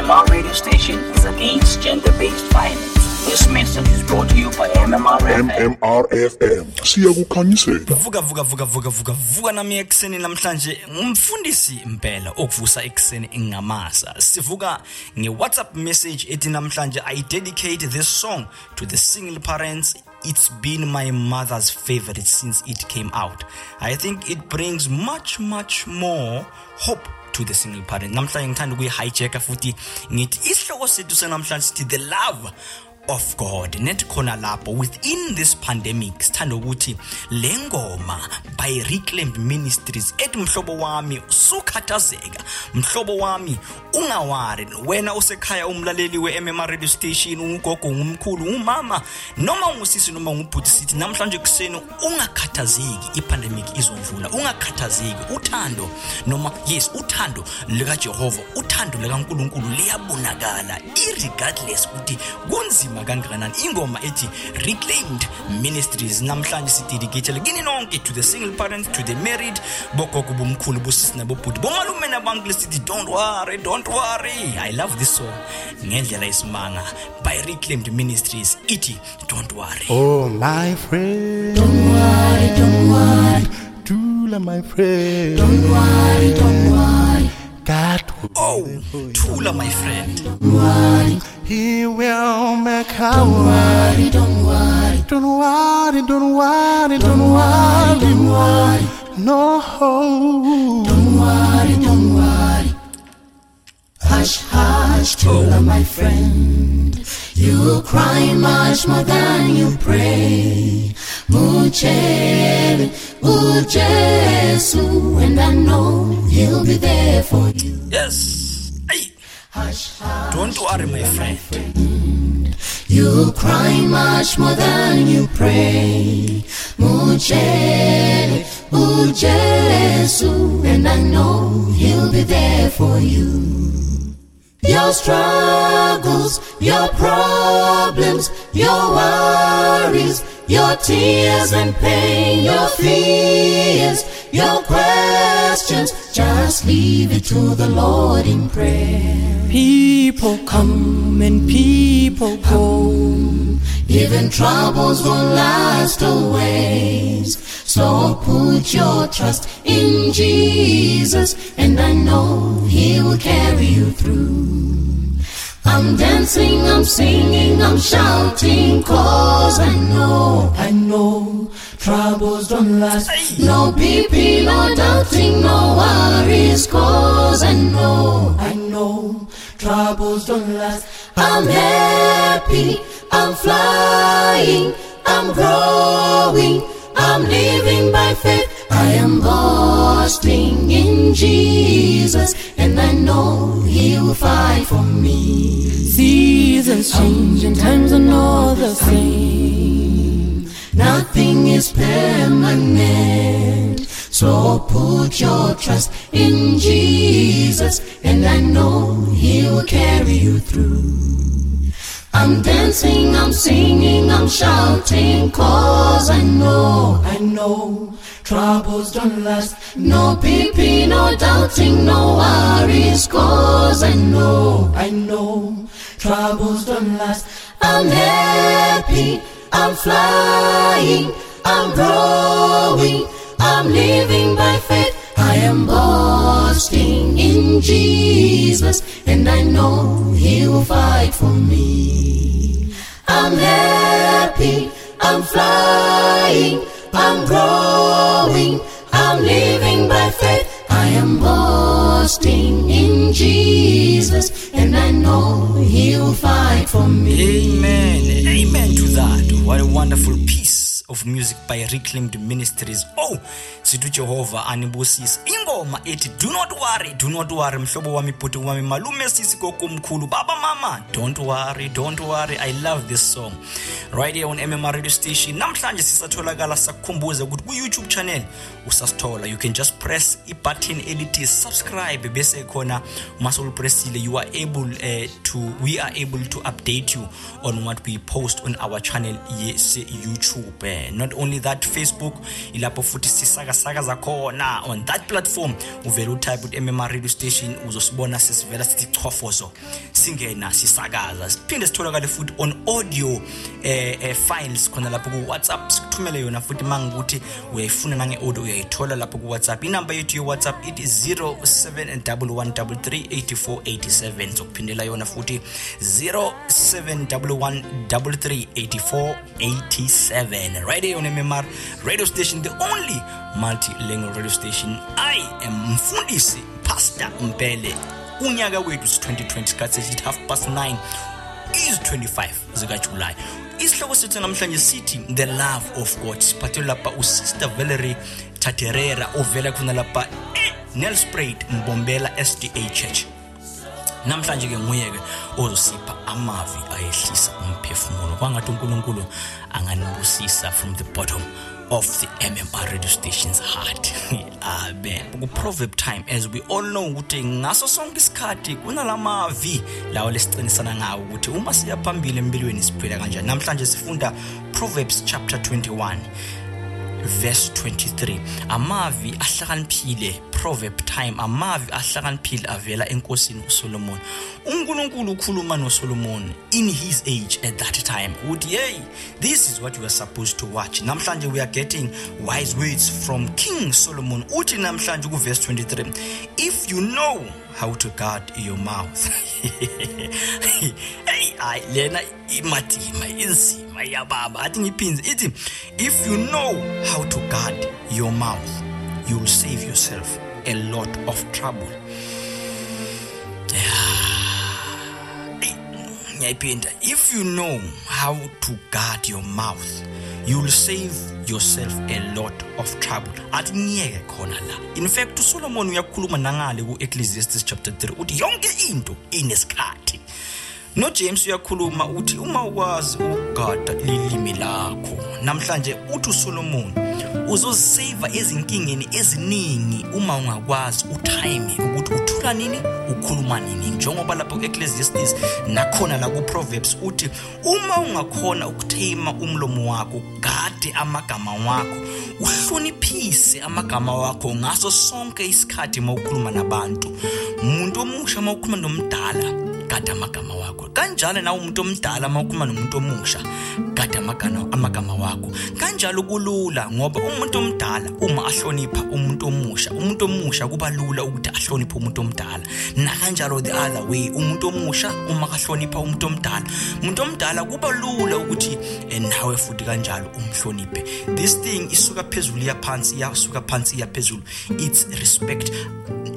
MMR radio station is against gender-based violence. This message is brought to you by MMR FM. MMRFM siyakukhanyisela vuka vuka vuka vuka vuka vuka nami ekuseni namhlanje. Ngumfundisi impela okuvusa ekuseni ngamasa sivuka nge-whatsapp message ethi namhlanje i dedicate this song to the single parents. It's been my mother's favorite since it came out. I think it brings much much more hope to the single parent. Namhlanje ngithanda ukuyi-hijacka futhi ngithi isihloko sethu senamhlanje sithi the love of God net khona lapho within this pandemic sithanda ukuthi le ngoma by reclaimed ministries ethi mhlobo wami sukhathazeka. Mhlobo wami ungawari. Wena usekhaya umlaleli we-mmr radio station ungugogo ngumkhulu umama noma ungusisi noma ngubhuti sithi namhlanje kuseni ungakhathazeki ipandemic izondlula ungakhathazeki. Uthando noma yes uthando likajehova uthando likankulunkulu liyabonakala irregardless ukuthi kunzima kangakanani ingoma ethi reclaimed ministries namhlanje sidedicatele kini nonke to the single parents to the married bogogo bomkhulu bosisi nabobhuti bomalume nabantu lesithi don't worry don't worry i love this song ngendlela isimanga by reclaimed ministries ithi don't worry Oh, my friend. Don't worry, don't worry, Tula, my friend. don't worry, don't worry, God will oh thula my friend worry, He will make a don't way. worry, don't worry, Don't worry, don't worry, don't don't worry, worry. don't worry, No. don't worry, don't worry. Hush, hush, Tula, my friend. You cry much more than you pray. Muchele, ujesu, and I know he'll be there for you. yes hey Hush, hush. don't worry my friend You cry much more than you pray. Muchele, ujesu, and I know he'll be there for you. Your struggles, your problems, your worries, your tears and pain, your fears, your questions, just leave it to the Lord in prayer. People come and people go. Even troubles won't last always. So put your trust in Jesus, and I know He will carry you through. I'm dancing, I'm singing, I'm shouting, cause I know, I know troubles don't last. No BP, no doubting, no worries, cause I know, I know troubles don't last. I'm happy, I'm flying, I'm growing, I'm living by faith. Am boasting in Jesus, and I know He will fight for me. Seasons change and times are not the same. Nothing is permanent. So put your trust in Jesus, and I know He will carry you through. I'm dancing, I'm singing, I'm shouting, cause I know, I know troubles don't last. No PP, no doubting, no worries, cause I know, I know troubles don't last. I'm happy, I'm flying, I'm growing, I'm living by faith. I am boasting in Jesus, and I know He will fight for me. I'm happy, I'm flying, I'm growing, I'm living by faith. I am boasting in Jesus, and I know He will fight for me. Amen. Amen to that. What a wonderful piece of music by Reclaimed Ministries. Oh, sithi Jehova anibusise. Ingoma ethi do not worry, do not worry mhlobo wami bhuti wami malume sisi gogo mkhulu baba mama don't worry, don't worry. I love this song. Right here on MMR radio station. Namhlanje sisatholakala sakukhumbuza ukuthi ku YouTube channel usasithola. You can just press i-button elithi subscribe bese khona uma solupressile you are able uh, to we are able to update you on what we post on our channel yes YouTube eh, not only that Facebook ilapho futhi sisakasakaza khona on that platform uvela utype ut MMR radio station uzosibona sesivela sithi chofozo singena sisakaza. Siphinde sitholakale futhi on audio eh, eh files khona lapho ku WhatsApp sikuthumele yona futhi mangikuthi uyayifuna nange audio uyayithola lapho ku WhatsApp inamba yethu ye WhatsApp it is 0711338487 zokuphindela yona futhi 0711338487 right here on MMR radio station the only multilingual radio station. I am mfundisi Pastor Mpele. Unyaka wethu is 2020 sikhathi sithi half past 9 is 25 zikaJuly isihloko sethu namhlanje sithi the love of God. Siphathele lapha usister Valerie Taterera ovela khona lapha eNelspruit Mbombela SDA Church. Namhlanje ke nguye ke ozosipha amavi ayehlisa umphefumulo. Kwangathi uNkulunkulu anganibusisa from the bottom. Of the MMR radio station's heart. Amen. Ku proverb time as we all know ukuthi ngaso sonke isikhathi kunalamavi lawo lesiqinisana ngawo ukuthi uma siya phambili empilweni siphila kanjani. Namhlanje sifunda Proverbs chapter 21 verse 23 amavi ahlakaniphile proverb time amavi ahlakaniphile avela enkosini uSolomon uNkulunkulu ukhuluma noSolomon in his age at that time uthi hey this is what you are supposed to watch. Namhlanje we are getting wise words from King Solomon. Uthi namhlanje ku verse 23 if you know how to guard your mouth hey ay lena imadima inzima yababa. Athi ngiphinze ithi if you know how to guard your mouth you'll save yourself. A lot of trouble. Ngiyayiphinda if you know how to guard your mouth you'll save yourself a lot of trouble. Athi ngiyeke khona la. In fact uSolomon uyakhuluma nangale ku Ecclesiastes chapter 3 uthi yonke into inesikhathi. No James uyakhuluma uthi uma ukwazi ukugada lilimi lakho namhlanje uthi uSolomon uzozisave ezinkingeni eziningi uma ungakwazi utime ukuthi uthula nini ukhuluma nini. Njengoba lapho ku-Ecclesiastes nakhona la ku-Proverbs uthi uma ungakhona ukuthema umlomo wakho gade amagama wakho uhloniphise amagama wakho ngaso sonke isikhathi mawukhuluma nabantu. Umuntu omusha mawukhuluma nomdala gada amagama wakho. Kanjalo na umuntu omdala mawukhuluma nomuntu omusha gada amagama amagama wakho. Kanjalo kulula ngoba umuntu omdala uma ahlonipha umuntu omusha umuntu omusha kuba lula ukuthi ahloniphe umuntu omdala. Na kanjalo the other way umuntu omusha uma kahlonipha umuntu omdala umuntu omdala kuba lula ukuthi eh, nawe futhi kanjalo umhloniphe. This thing isuka phezulu yaphansi iyasuka phansi iyaphezulu it's respect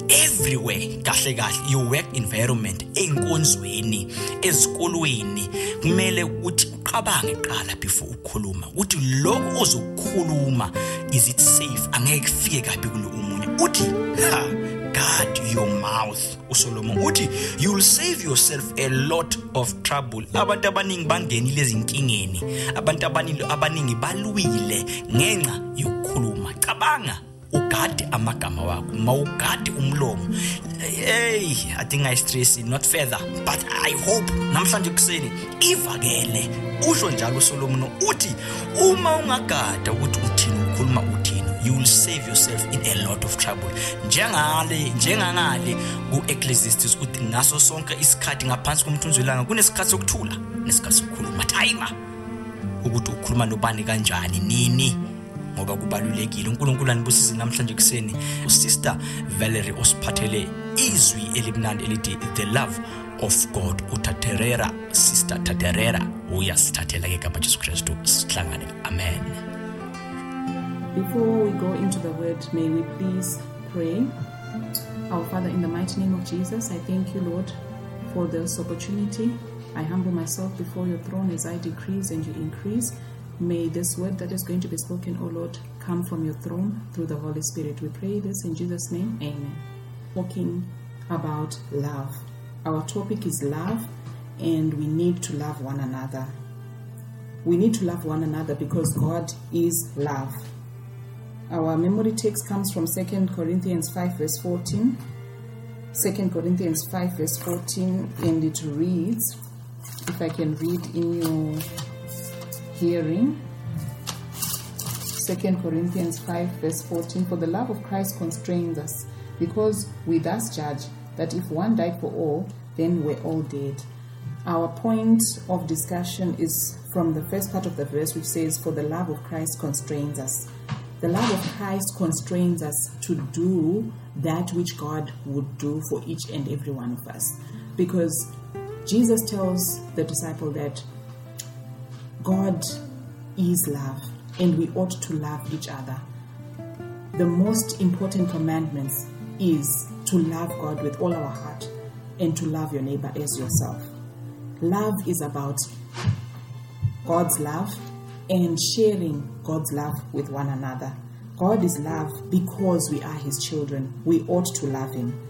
everywhere kahle kahle. Your work environment enkonzweni ezikolweni kumele ukuthi uqabange qala before ukhuluma. Uthi lokho ozokukhuluma is it safe? Angeke kufike kabi kulo umunye uthi ha guard your mouth uSolomon. Uthi you'll save yourself a lot of trouble. Abantu abaningi bangenile ezinkingeni. Abantu abaningi abaningi balwile ngenxa yokukhuluma. Cabanga. Ugade amagama wakho mawugade umlomo. Hey i think i stress it not further but i hope namhlanje kuseni ivakele. Usho njalo uSolomon uthi uma ungagada ukuthi uthini ukhuluma uthini you will save yourself in a lot of trouble. Njengale njengangale ku-ecclesiastes uthi ngaso sonke isikhathi ngaphansi komthunzi welanga kunesikhathi sokuthula nesikhathi sokukhuluma. Timer ukuthi ukhuluma nobani kanjani nini? Ngoba kubalulekile uNkulunkulu anibusise namhlanje kuseni usister Valerie osiphathele izwi elimnandi elithi the love of God utaterera sister taterera uyasithathela ke gama Jesu Kristu sihlangane amen Before we go into the word, may we please pray. Our Father, in the mighty name of Jesus, I thank you, Lord, for this opportunity. I humble myself before your throne as I decrease and you increase. May this word that is going to be spoken, O Lord, come from your throne through the Holy Spirit. We pray this in Jesus' name. Amen. Talking about love. Our topic is love, and we need to love one another. We need to love one another because God is love. Our memory text comes from 2 Corinthians 5, verse 14. 2 Corinthians 5, verse 14, and it reads, if I can read in your hearing. 2 Corinthians 5, verse 14 For the love of Christ constrains us, because we thus judge that if one died for all, then we're all dead. Our point of discussion is from the first part of the verse, which says, For the love of Christ constrains us. The love of Christ constrains us to do that which God would do for each and every one of us. Because Jesus tells the disciple that God is love and we ought to love each other. The most important commandments is to love God with all our heart and to love your neighbor as yourself. Love is about God's love and sharing God's love with one another. God is love because we are his children. We ought to love him.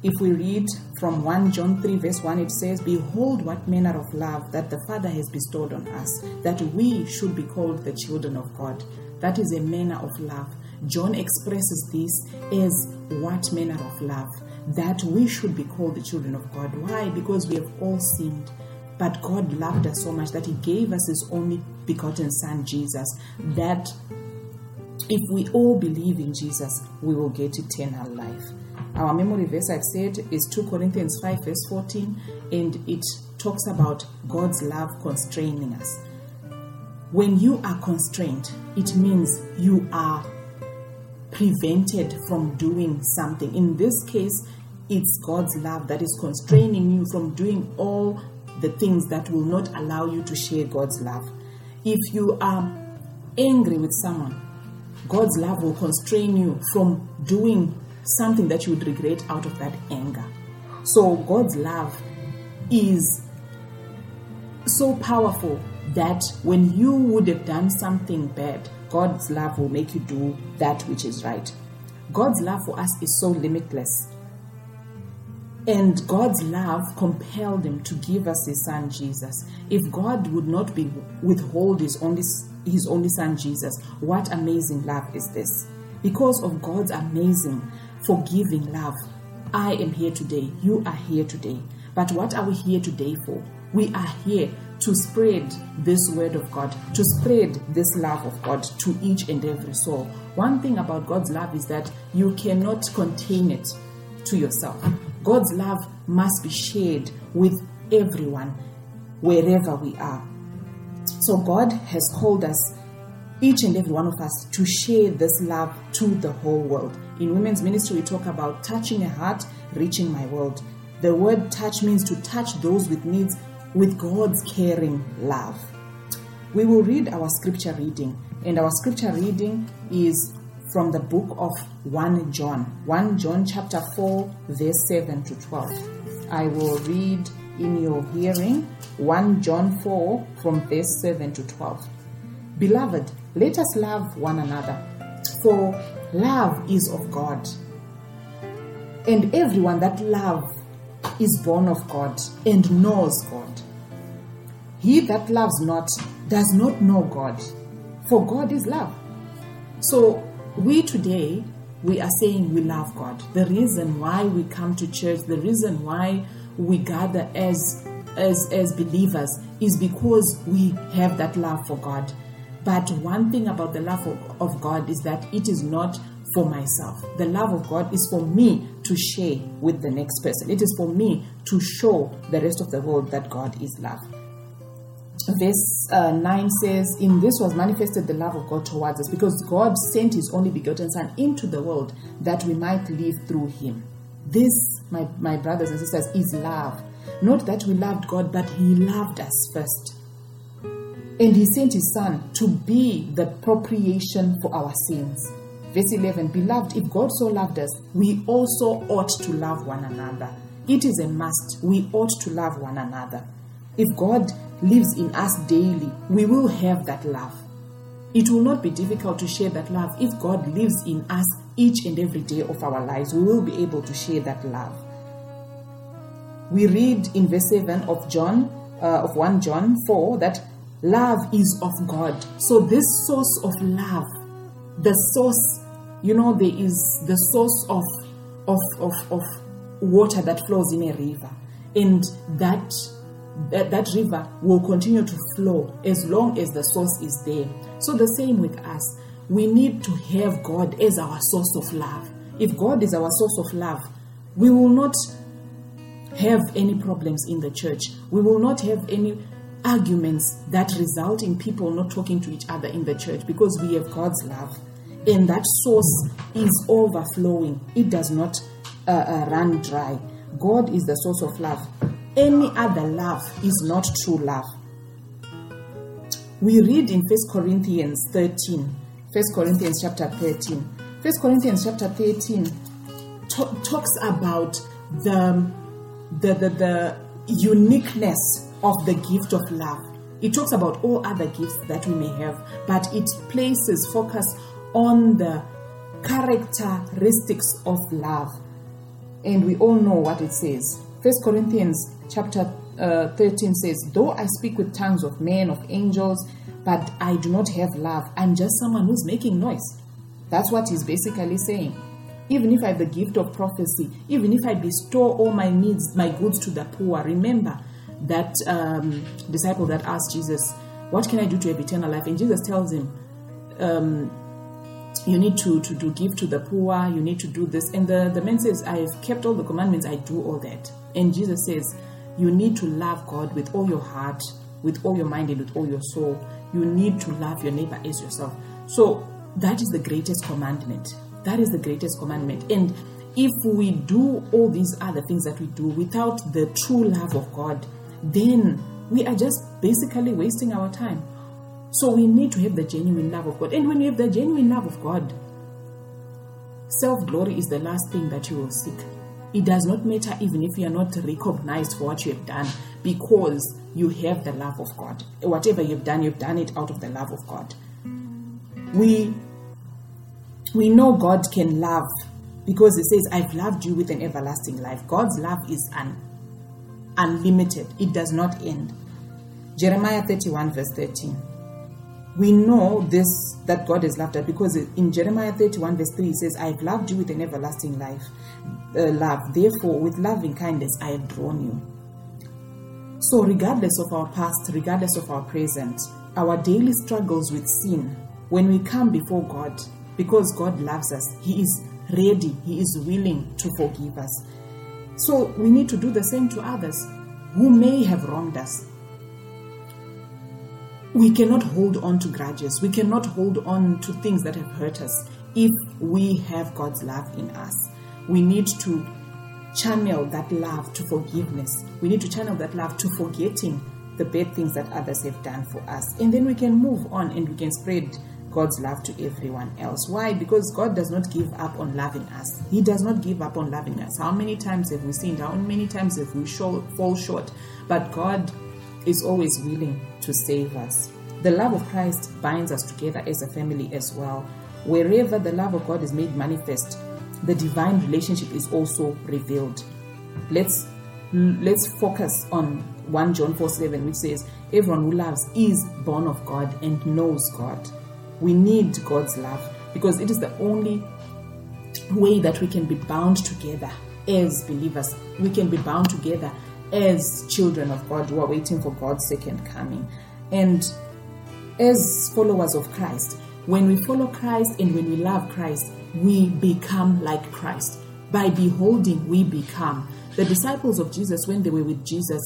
If we read from 1 John 3, verse 1, it says, Behold, what manner of love that the Father has bestowed on us, that we should be called the children of God. That is a manner of love. John expresses this as what manner of love? That we should be called the children of God. Why? Because we have all sinned. But God loved us so much that He gave us His only begotten Son, Jesus, that if we all believe in Jesus, we will get eternal life. Our memory verse, I've said, is 2 Corinthians 5, verse 14, and it talks about God's love constraining us. When you are constrained, it means you are prevented from doing something. In this case, it's God's love that is constraining you from doing all the things that will not allow you to share God's love. If you are angry with someone, God's love will constrain you from doing something that you would regret out of that anger. So, God's love is so powerful that when you would have done something bad, God's love will make you do that which is right. God's love for us is so limitless. And God's love compelled him to give us his son Jesus. If God would not be withhold his only his only son Jesus, what amazing love is this? Because of God's amazing forgiving love, I am here today. You are here today. But what are we here today for? We are here to spread this word of God, to spread this love of God to each and every soul. One thing about God's love is that you cannot contain it to yourself. God's love must be shared with everyone, wherever we are. So, God has called us, each and every one of us, to share this love to the whole world. In women's ministry, we talk about touching a heart, reaching my world. The word touch means to touch those with needs with God's caring love. We will read our scripture reading, and our scripture reading is from the book of 1 John, 1 John chapter 4, verse 7 to 12. I will read in your hearing 1 John 4 from verse 7 to 12. Beloved, let us love one another, for love is of God. And everyone that loves is born of God and knows God. He that loves not does not know God, for God is love. So, we today, we are saying we love God. The reason why we come to church, the reason why we gather as as as believers is because we have that love for God. But one thing about the love of, of God is that it is not for myself. The love of God is for me to share with the next person. It is for me to show the rest of the world that God is love. Verse uh, 9 says, In this was manifested the love of God towards us, because God sent his only begotten Son into the world that we might live through him. This, my, my brothers and sisters, is love. Not that we loved God, but he loved us first. And he sent his Son to be the propitiation for our sins. Verse 11 Beloved, if God so loved us, we also ought to love one another. It is a must. We ought to love one another. If God lives in us daily, we will have that love. It will not be difficult to share that love. If God lives in us each and every day of our lives, we will be able to share that love. We read in verse 7 of John, uh, of 1 John 4, that love is of God. So, this source of love, the source, you know, there is the source of, of, of, of water that flows in a river. And that that, that river will continue to flow as long as the source is there. So, the same with us. We need to have God as our source of love. If God is our source of love, we will not have any problems in the church. We will not have any arguments that result in people not talking to each other in the church because we have God's love. And that source is overflowing, it does not uh, uh, run dry. God is the source of love. Any other love is not true love. We read in 1 Corinthians 13, 1 Corinthians chapter 13. 1 Corinthians chapter 13 ta- talks about the, the, the, the uniqueness of the gift of love. It talks about all other gifts that we may have, but it places focus on the characteristics of love. And we all know what it says. First Corinthians chapter uh, 13 says, Though I speak with tongues of men, of angels, but I do not have love, I'm just someone who's making noise. That's what he's basically saying. Even if I have the gift of prophecy, even if I bestow all my needs, my goods to the poor, remember that um, disciple that asked Jesus, What can I do to have eternal life? And Jesus tells him, um, you need to, to, to give to the poor, you need to do this. And the, the man says, I have kept all the commandments, I do all that. And Jesus says, You need to love God with all your heart, with all your mind, and with all your soul. You need to love your neighbor as yourself. So that is the greatest commandment. That is the greatest commandment. And if we do all these other things that we do without the true love of God, then we are just basically wasting our time. So we need to have the genuine love of God. And when you have the genuine love of God, self glory is the last thing that you will seek. It does not matter even if you are not recognized for what you have done because you have the love of God. Whatever you've done, you've done it out of the love of God. We we know God can love because He says, I've loved you with an everlasting life. God's love is un, unlimited, it does not end. Jeremiah 31, verse 13 we know this that God has loved us because in Jeremiah 31 verse 3 it says, I have loved you with an everlasting life, uh, love. Therefore, with loving kindness I have drawn you. So, regardless of our past, regardless of our present, our daily struggles with sin, when we come before God, because God loves us, He is ready, He is willing to forgive us. So, we need to do the same to others who may have wronged us, we cannot hold on to grudges. We cannot hold on to things that have hurt us if we have God's love in us. We need to channel that love to forgiveness. We need to channel that love to forgetting the bad things that others have done for us. And then we can move on and we can spread God's love to everyone else. Why? Because God does not give up on loving us. He does not give up on loving us. How many times have we sinned? How many times have we fall short? But God is always willing to save us. The love of Christ binds us together as a family as well. Wherever the love of God is made manifest, the divine relationship is also revealed. Let's let's focus on 1 John 4 7, which says, Everyone who loves is born of God and knows God. We need God's love because it is the only way that we can be bound together as believers. We can be bound together as children of God who are waiting for God's second coming. And as followers of Christ, when we follow Christ and when we love Christ, we become like Christ. By beholding, we become. The disciples of Jesus, when they were with Jesus,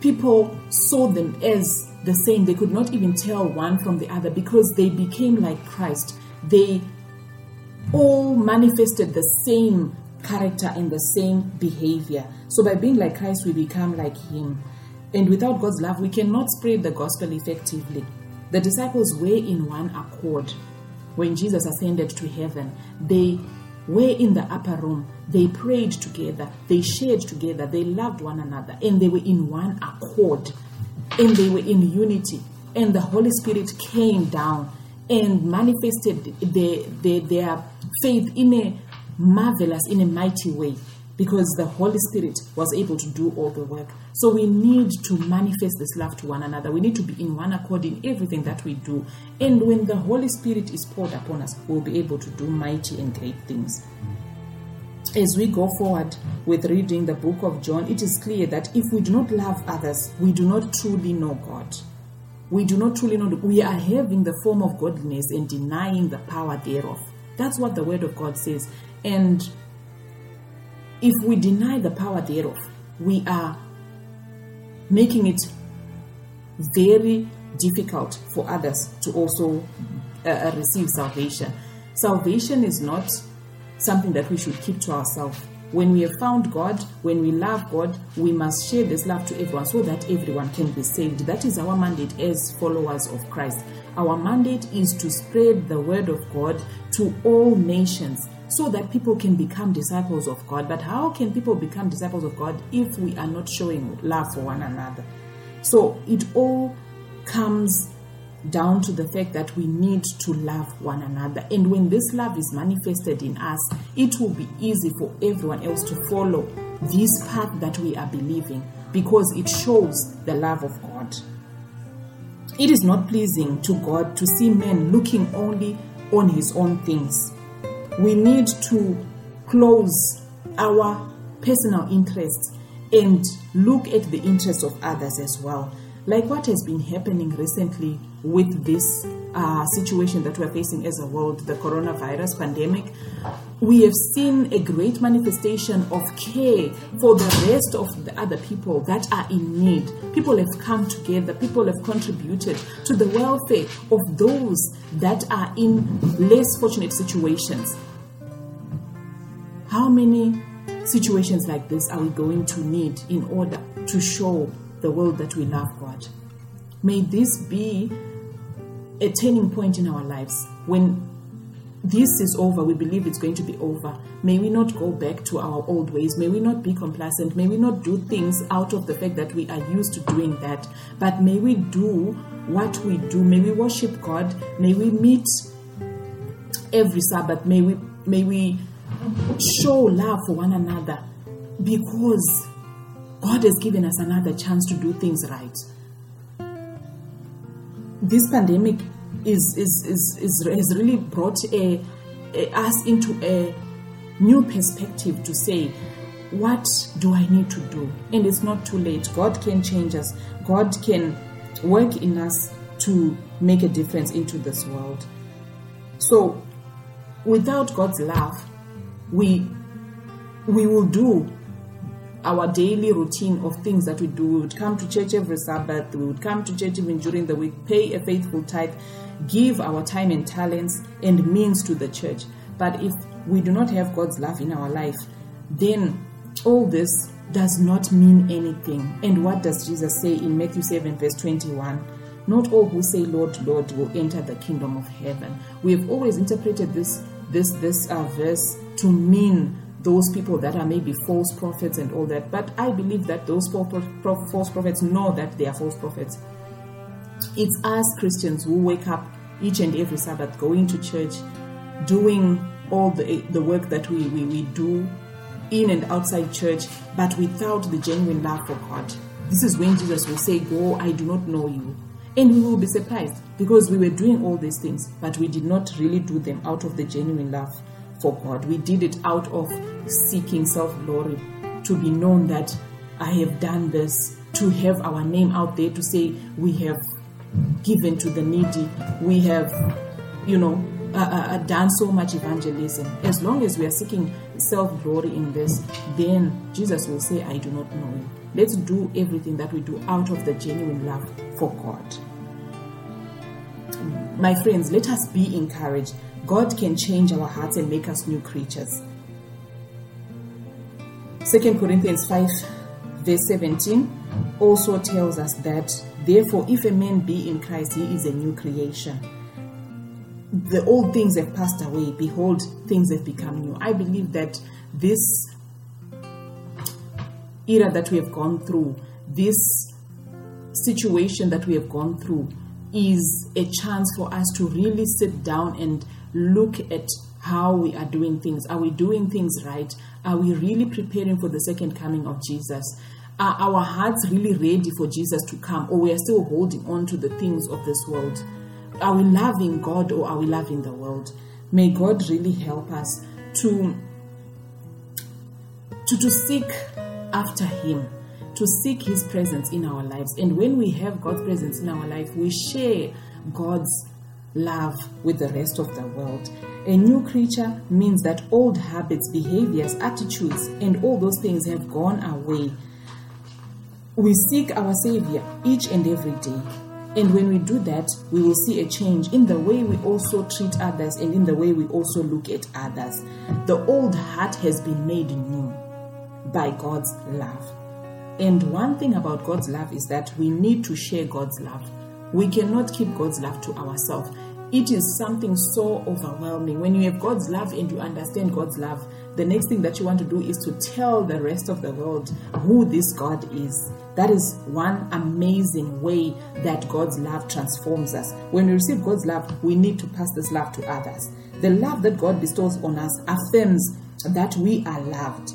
people saw them as the same. They could not even tell one from the other because they became like Christ. They all manifested the same character and the same behavior. So by being like Christ, we become like Him. And without God's love, we cannot spread the gospel effectively. The disciples were in one accord when Jesus ascended to heaven. They were in the upper room. They prayed together. They shared together. They loved one another. And they were in one accord. And they were in unity. And the Holy Spirit came down and manifested their, their, their faith in a marvelous, in a mighty way because the Holy Spirit was able to do all the work. So we need to manifest this love to one another. We need to be in one accord in everything that we do. And when the Holy Spirit is poured upon us, we'll be able to do mighty and great things. As we go forward with reading the book of John, it is clear that if we do not love others, we do not truly know God. We do not truly know, we are having the form of godliness and denying the power thereof. That's what the Word of God says. And if we deny the power thereof, we are making it very difficult for others to also uh, uh, receive salvation. Salvation is not something that we should keep to ourselves. When we have found God, when we love God, we must share this love to everyone so that everyone can be saved. That is our mandate as followers of Christ. Our mandate is to spread the word of God to all nations so that people can become disciples of God. But how can people become disciples of God if we are not showing love for one another? So it all comes down to the fact that we need to love one another. And when this love is manifested in us, it will be easy for everyone else to follow this path that we are believing because it shows the love of God. It is not pleasing to God to see men looking only on his own things. We need to close our personal interests and look at the interests of others as well. Like what has been happening recently with this uh, situation that we're facing as a world, the coronavirus pandemic, we have seen a great manifestation of care for the rest of the other people that are in need. People have come together, people have contributed to the welfare of those that are in less fortunate situations. How many situations like this are we going to need in order to show the world that we love God? May this be a turning point in our lives. When this is over, we believe it's going to be over. May we not go back to our old ways. May we not be complacent. May we not do things out of the fact that we are used to doing that. But may we do what we do. May we worship God. May we meet every Sabbath. May we may we show love for one another because God has given us another chance to do things right. This pandemic is, is, is, is has really brought a, a, us into a new perspective to say, what do I need to do? And it's not too late. God can change us. God can work in us to make a difference into this world. So, without God's love, we we will do our daily routine of things that we do. We would come to church every Sabbath, we would come to church even during the week, pay a faithful tithe, give our time and talents and means to the church. But if we do not have God's love in our life, then all this does not mean anything. And what does Jesus say in Matthew 7, verse 21? Not all who say, Lord, Lord, will enter the kingdom of heaven. We have always interpreted this this this uh, verse to mean those people that are maybe false prophets and all that. But I believe that those false prophets know that they are false prophets. It's us Christians who wake up each and every Sabbath, going to church, doing all the the work that we, we, we do in and outside church, but without the genuine love for God. This is when Jesus will say, Go, I do not know you. And we will be surprised because we were doing all these things, but we did not really do them out of the genuine love for God. We did it out of seeking self glory, to be known that I have done this, to have our name out there, to say we have given to the needy, we have, you know, uh, uh, done so much evangelism. As long as we are seeking self glory in this, then Jesus will say, I do not know you. Let's do everything that we do out of the genuine love for God. My friends, let us be encouraged. God can change our hearts and make us new creatures. 2 Corinthians 5, verse 17 also tells us that, therefore, if a man be in Christ, he is a new creation. The old things have passed away, behold, things have become new. I believe that this era that we have gone through, this situation that we have gone through, is a chance for us to really sit down and look at how we are doing things. Are we doing things right? Are we really preparing for the second coming of Jesus? Are our hearts really ready for Jesus to come, or we are still holding on to the things of this world? Are we loving God or are we loving the world? May God really help us to to, to seek after Him, to seek His presence in our lives. And when we have God's presence in our life, we share God's love with the rest of the world. A new creature means that old habits, behaviors, attitudes, and all those things have gone away. We seek our Savior each and every day. And when we do that, we will see a change in the way we also treat others and in the way we also look at others. The old heart has been made new by God's love. And one thing about God's love is that we need to share God's love. We cannot keep God's love to ourselves. It is something so overwhelming. When you have God's love and you understand God's love, the next thing that you want to do is to tell the rest of the world who this God is. That is one amazing way that God's love transforms us. When we receive God's love, we need to pass this love to others. The love that God bestows on us affirms that we are loved.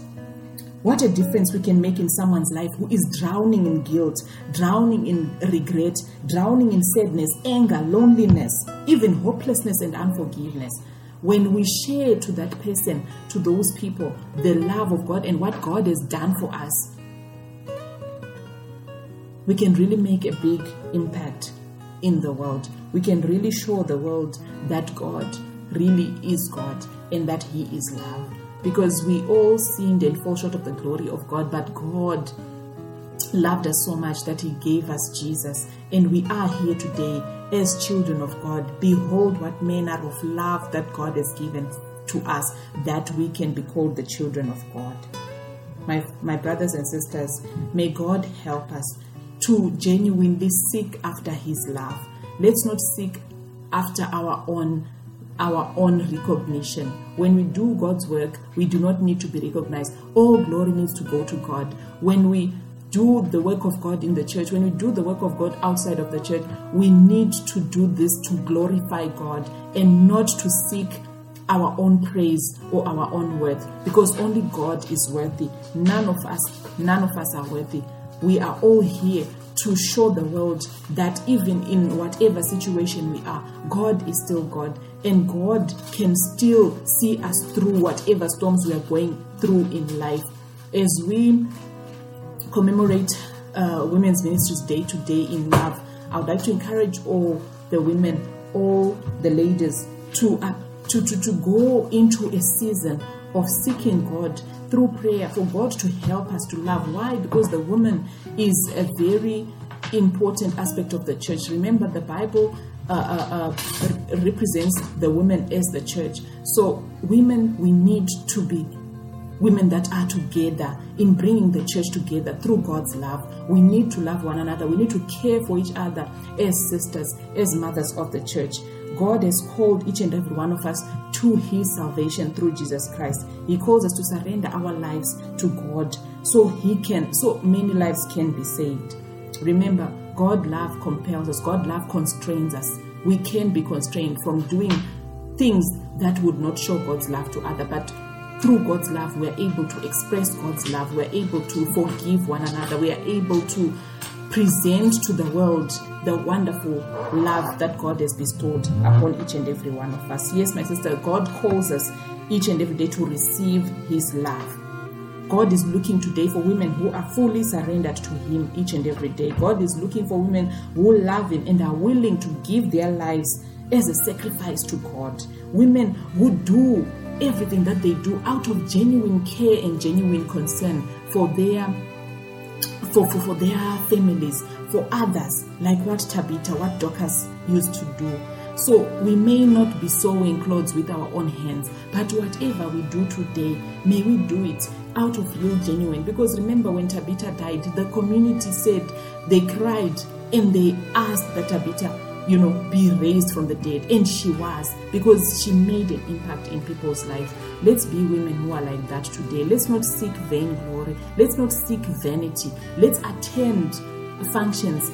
What a difference we can make in someone's life who is drowning in guilt, drowning in regret, drowning in sadness, anger, loneliness, even hopelessness and unforgiveness. When we share to that person, to those people, the love of God and what God has done for us, we can really make a big impact in the world. We can really show the world that God really is God and that He is love because we all sinned and fall short of the glory of God, but God loved us so much that He gave us Jesus, and we are here today as children of God. Behold, what manner of love that God has given to us that we can be called the children of God. My, my brothers and sisters, may God help us to genuinely seek after His love. Let's not seek after our own our own recognition. When we do God's work, we do not need to be recognized. All glory needs to go to God. When we do the work of God in the church, when we do the work of God outside of the church, we need to do this to glorify God and not to seek our own praise or our own worth because only God is worthy. None of us, none of us are worthy. We are all here to show the world that even in whatever situation we are, God is still God and God can still see us through whatever storms we are going through in life. As we commemorate uh, Women's Ministries Day today in love, I would like to encourage all the women, all the ladies to, uh, to, to, to go into a season of seeking God through prayer for God to help us to love. Why? Because the woman is a very important aspect of the church. Remember, the Bible uh, uh, uh, represents the women as the church. So, women, we need to be women that are together in bringing the church together through God's love. We need to love one another. We need to care for each other as sisters, as mothers of the church. God has called each and every one of us to his salvation through Jesus Christ. He calls us to surrender our lives to God so he can so many lives can be saved. Remember, God love compels us. God love constrains us. We can be constrained from doing things that would not show God's love to other, but through God's love, we're able to express God's love. We're able to forgive one another. We are able to present to the world the wonderful love that God has bestowed upon each and every one of us. Yes, my sister, God calls us each and every day to receive His love. God is looking today for women who are fully surrendered to Him each and every day. God is looking for women who love Him and are willing to give their lives as a sacrifice to God. Women who do everything that they do out of genuine care and genuine concern for their for, for, for their families, for others, like what Tabitha, what Dorcas used to do. So we may not be sewing clothes with our own hands, but whatever we do today, may we do it out of real genuine. Because remember when Tabitha died, the community said they cried and they asked that Tabitha, you know, be raised from the dead. And she was because she made an impact in people's lives. Let's be women who are like that today. Let's not seek vainglory. Let's not seek vanity. Let's attend functions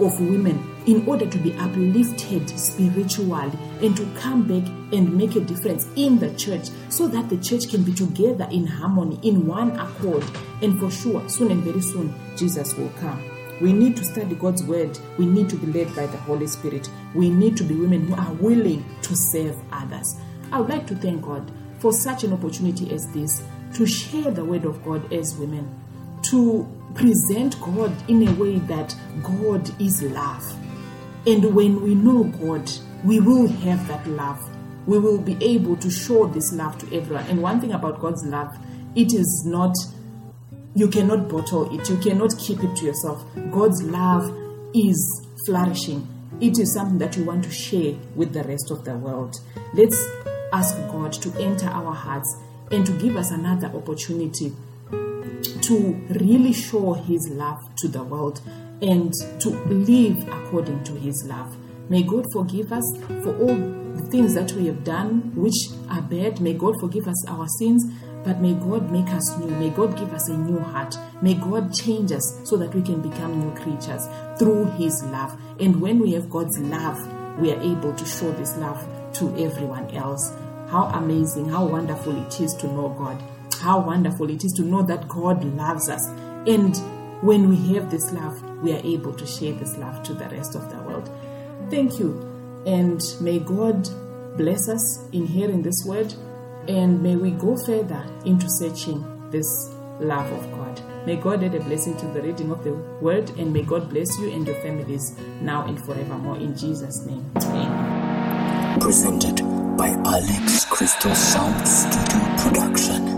of women in order to be uplifted spiritually and to come back and make a difference in the church so that the church can be together in harmony, in one accord. And for sure, soon and very soon, Jesus will come. We need to study God's word. We need to be led by the Holy Spirit. We need to be women who are willing to serve others. I would like to thank God for such an opportunity as this to share the word of God as women, to present God in a way that God is love. And when we know God, we will have that love. We will be able to show this love to everyone. And one thing about God's love, it is not, you cannot bottle it, you cannot keep it to yourself. God's love is flourishing. It is something that you want to share with the rest of the world. Let's ask God to enter our hearts and to give us another opportunity to really show his love to the world and to live according to his love. May God forgive us for all the things that we have done which are bad. May God forgive us our sins, but may God make us new. May God give us a new heart. May God change us so that we can become new creatures through his love. And when we have God's love, we are able to show this love to everyone else. How amazing, how wonderful it is to know God. How wonderful it is to know that God loves us. And when we have this love, we are able to share this love to the rest of the world. Thank you. And may God bless us in hearing this word. And may we go further into searching this love of God. May God add a blessing to the reading of the word. And may God bless you and your families now and forevermore. In Jesus' name. Amen. Presented by Alex Crystal Sound Studio Production.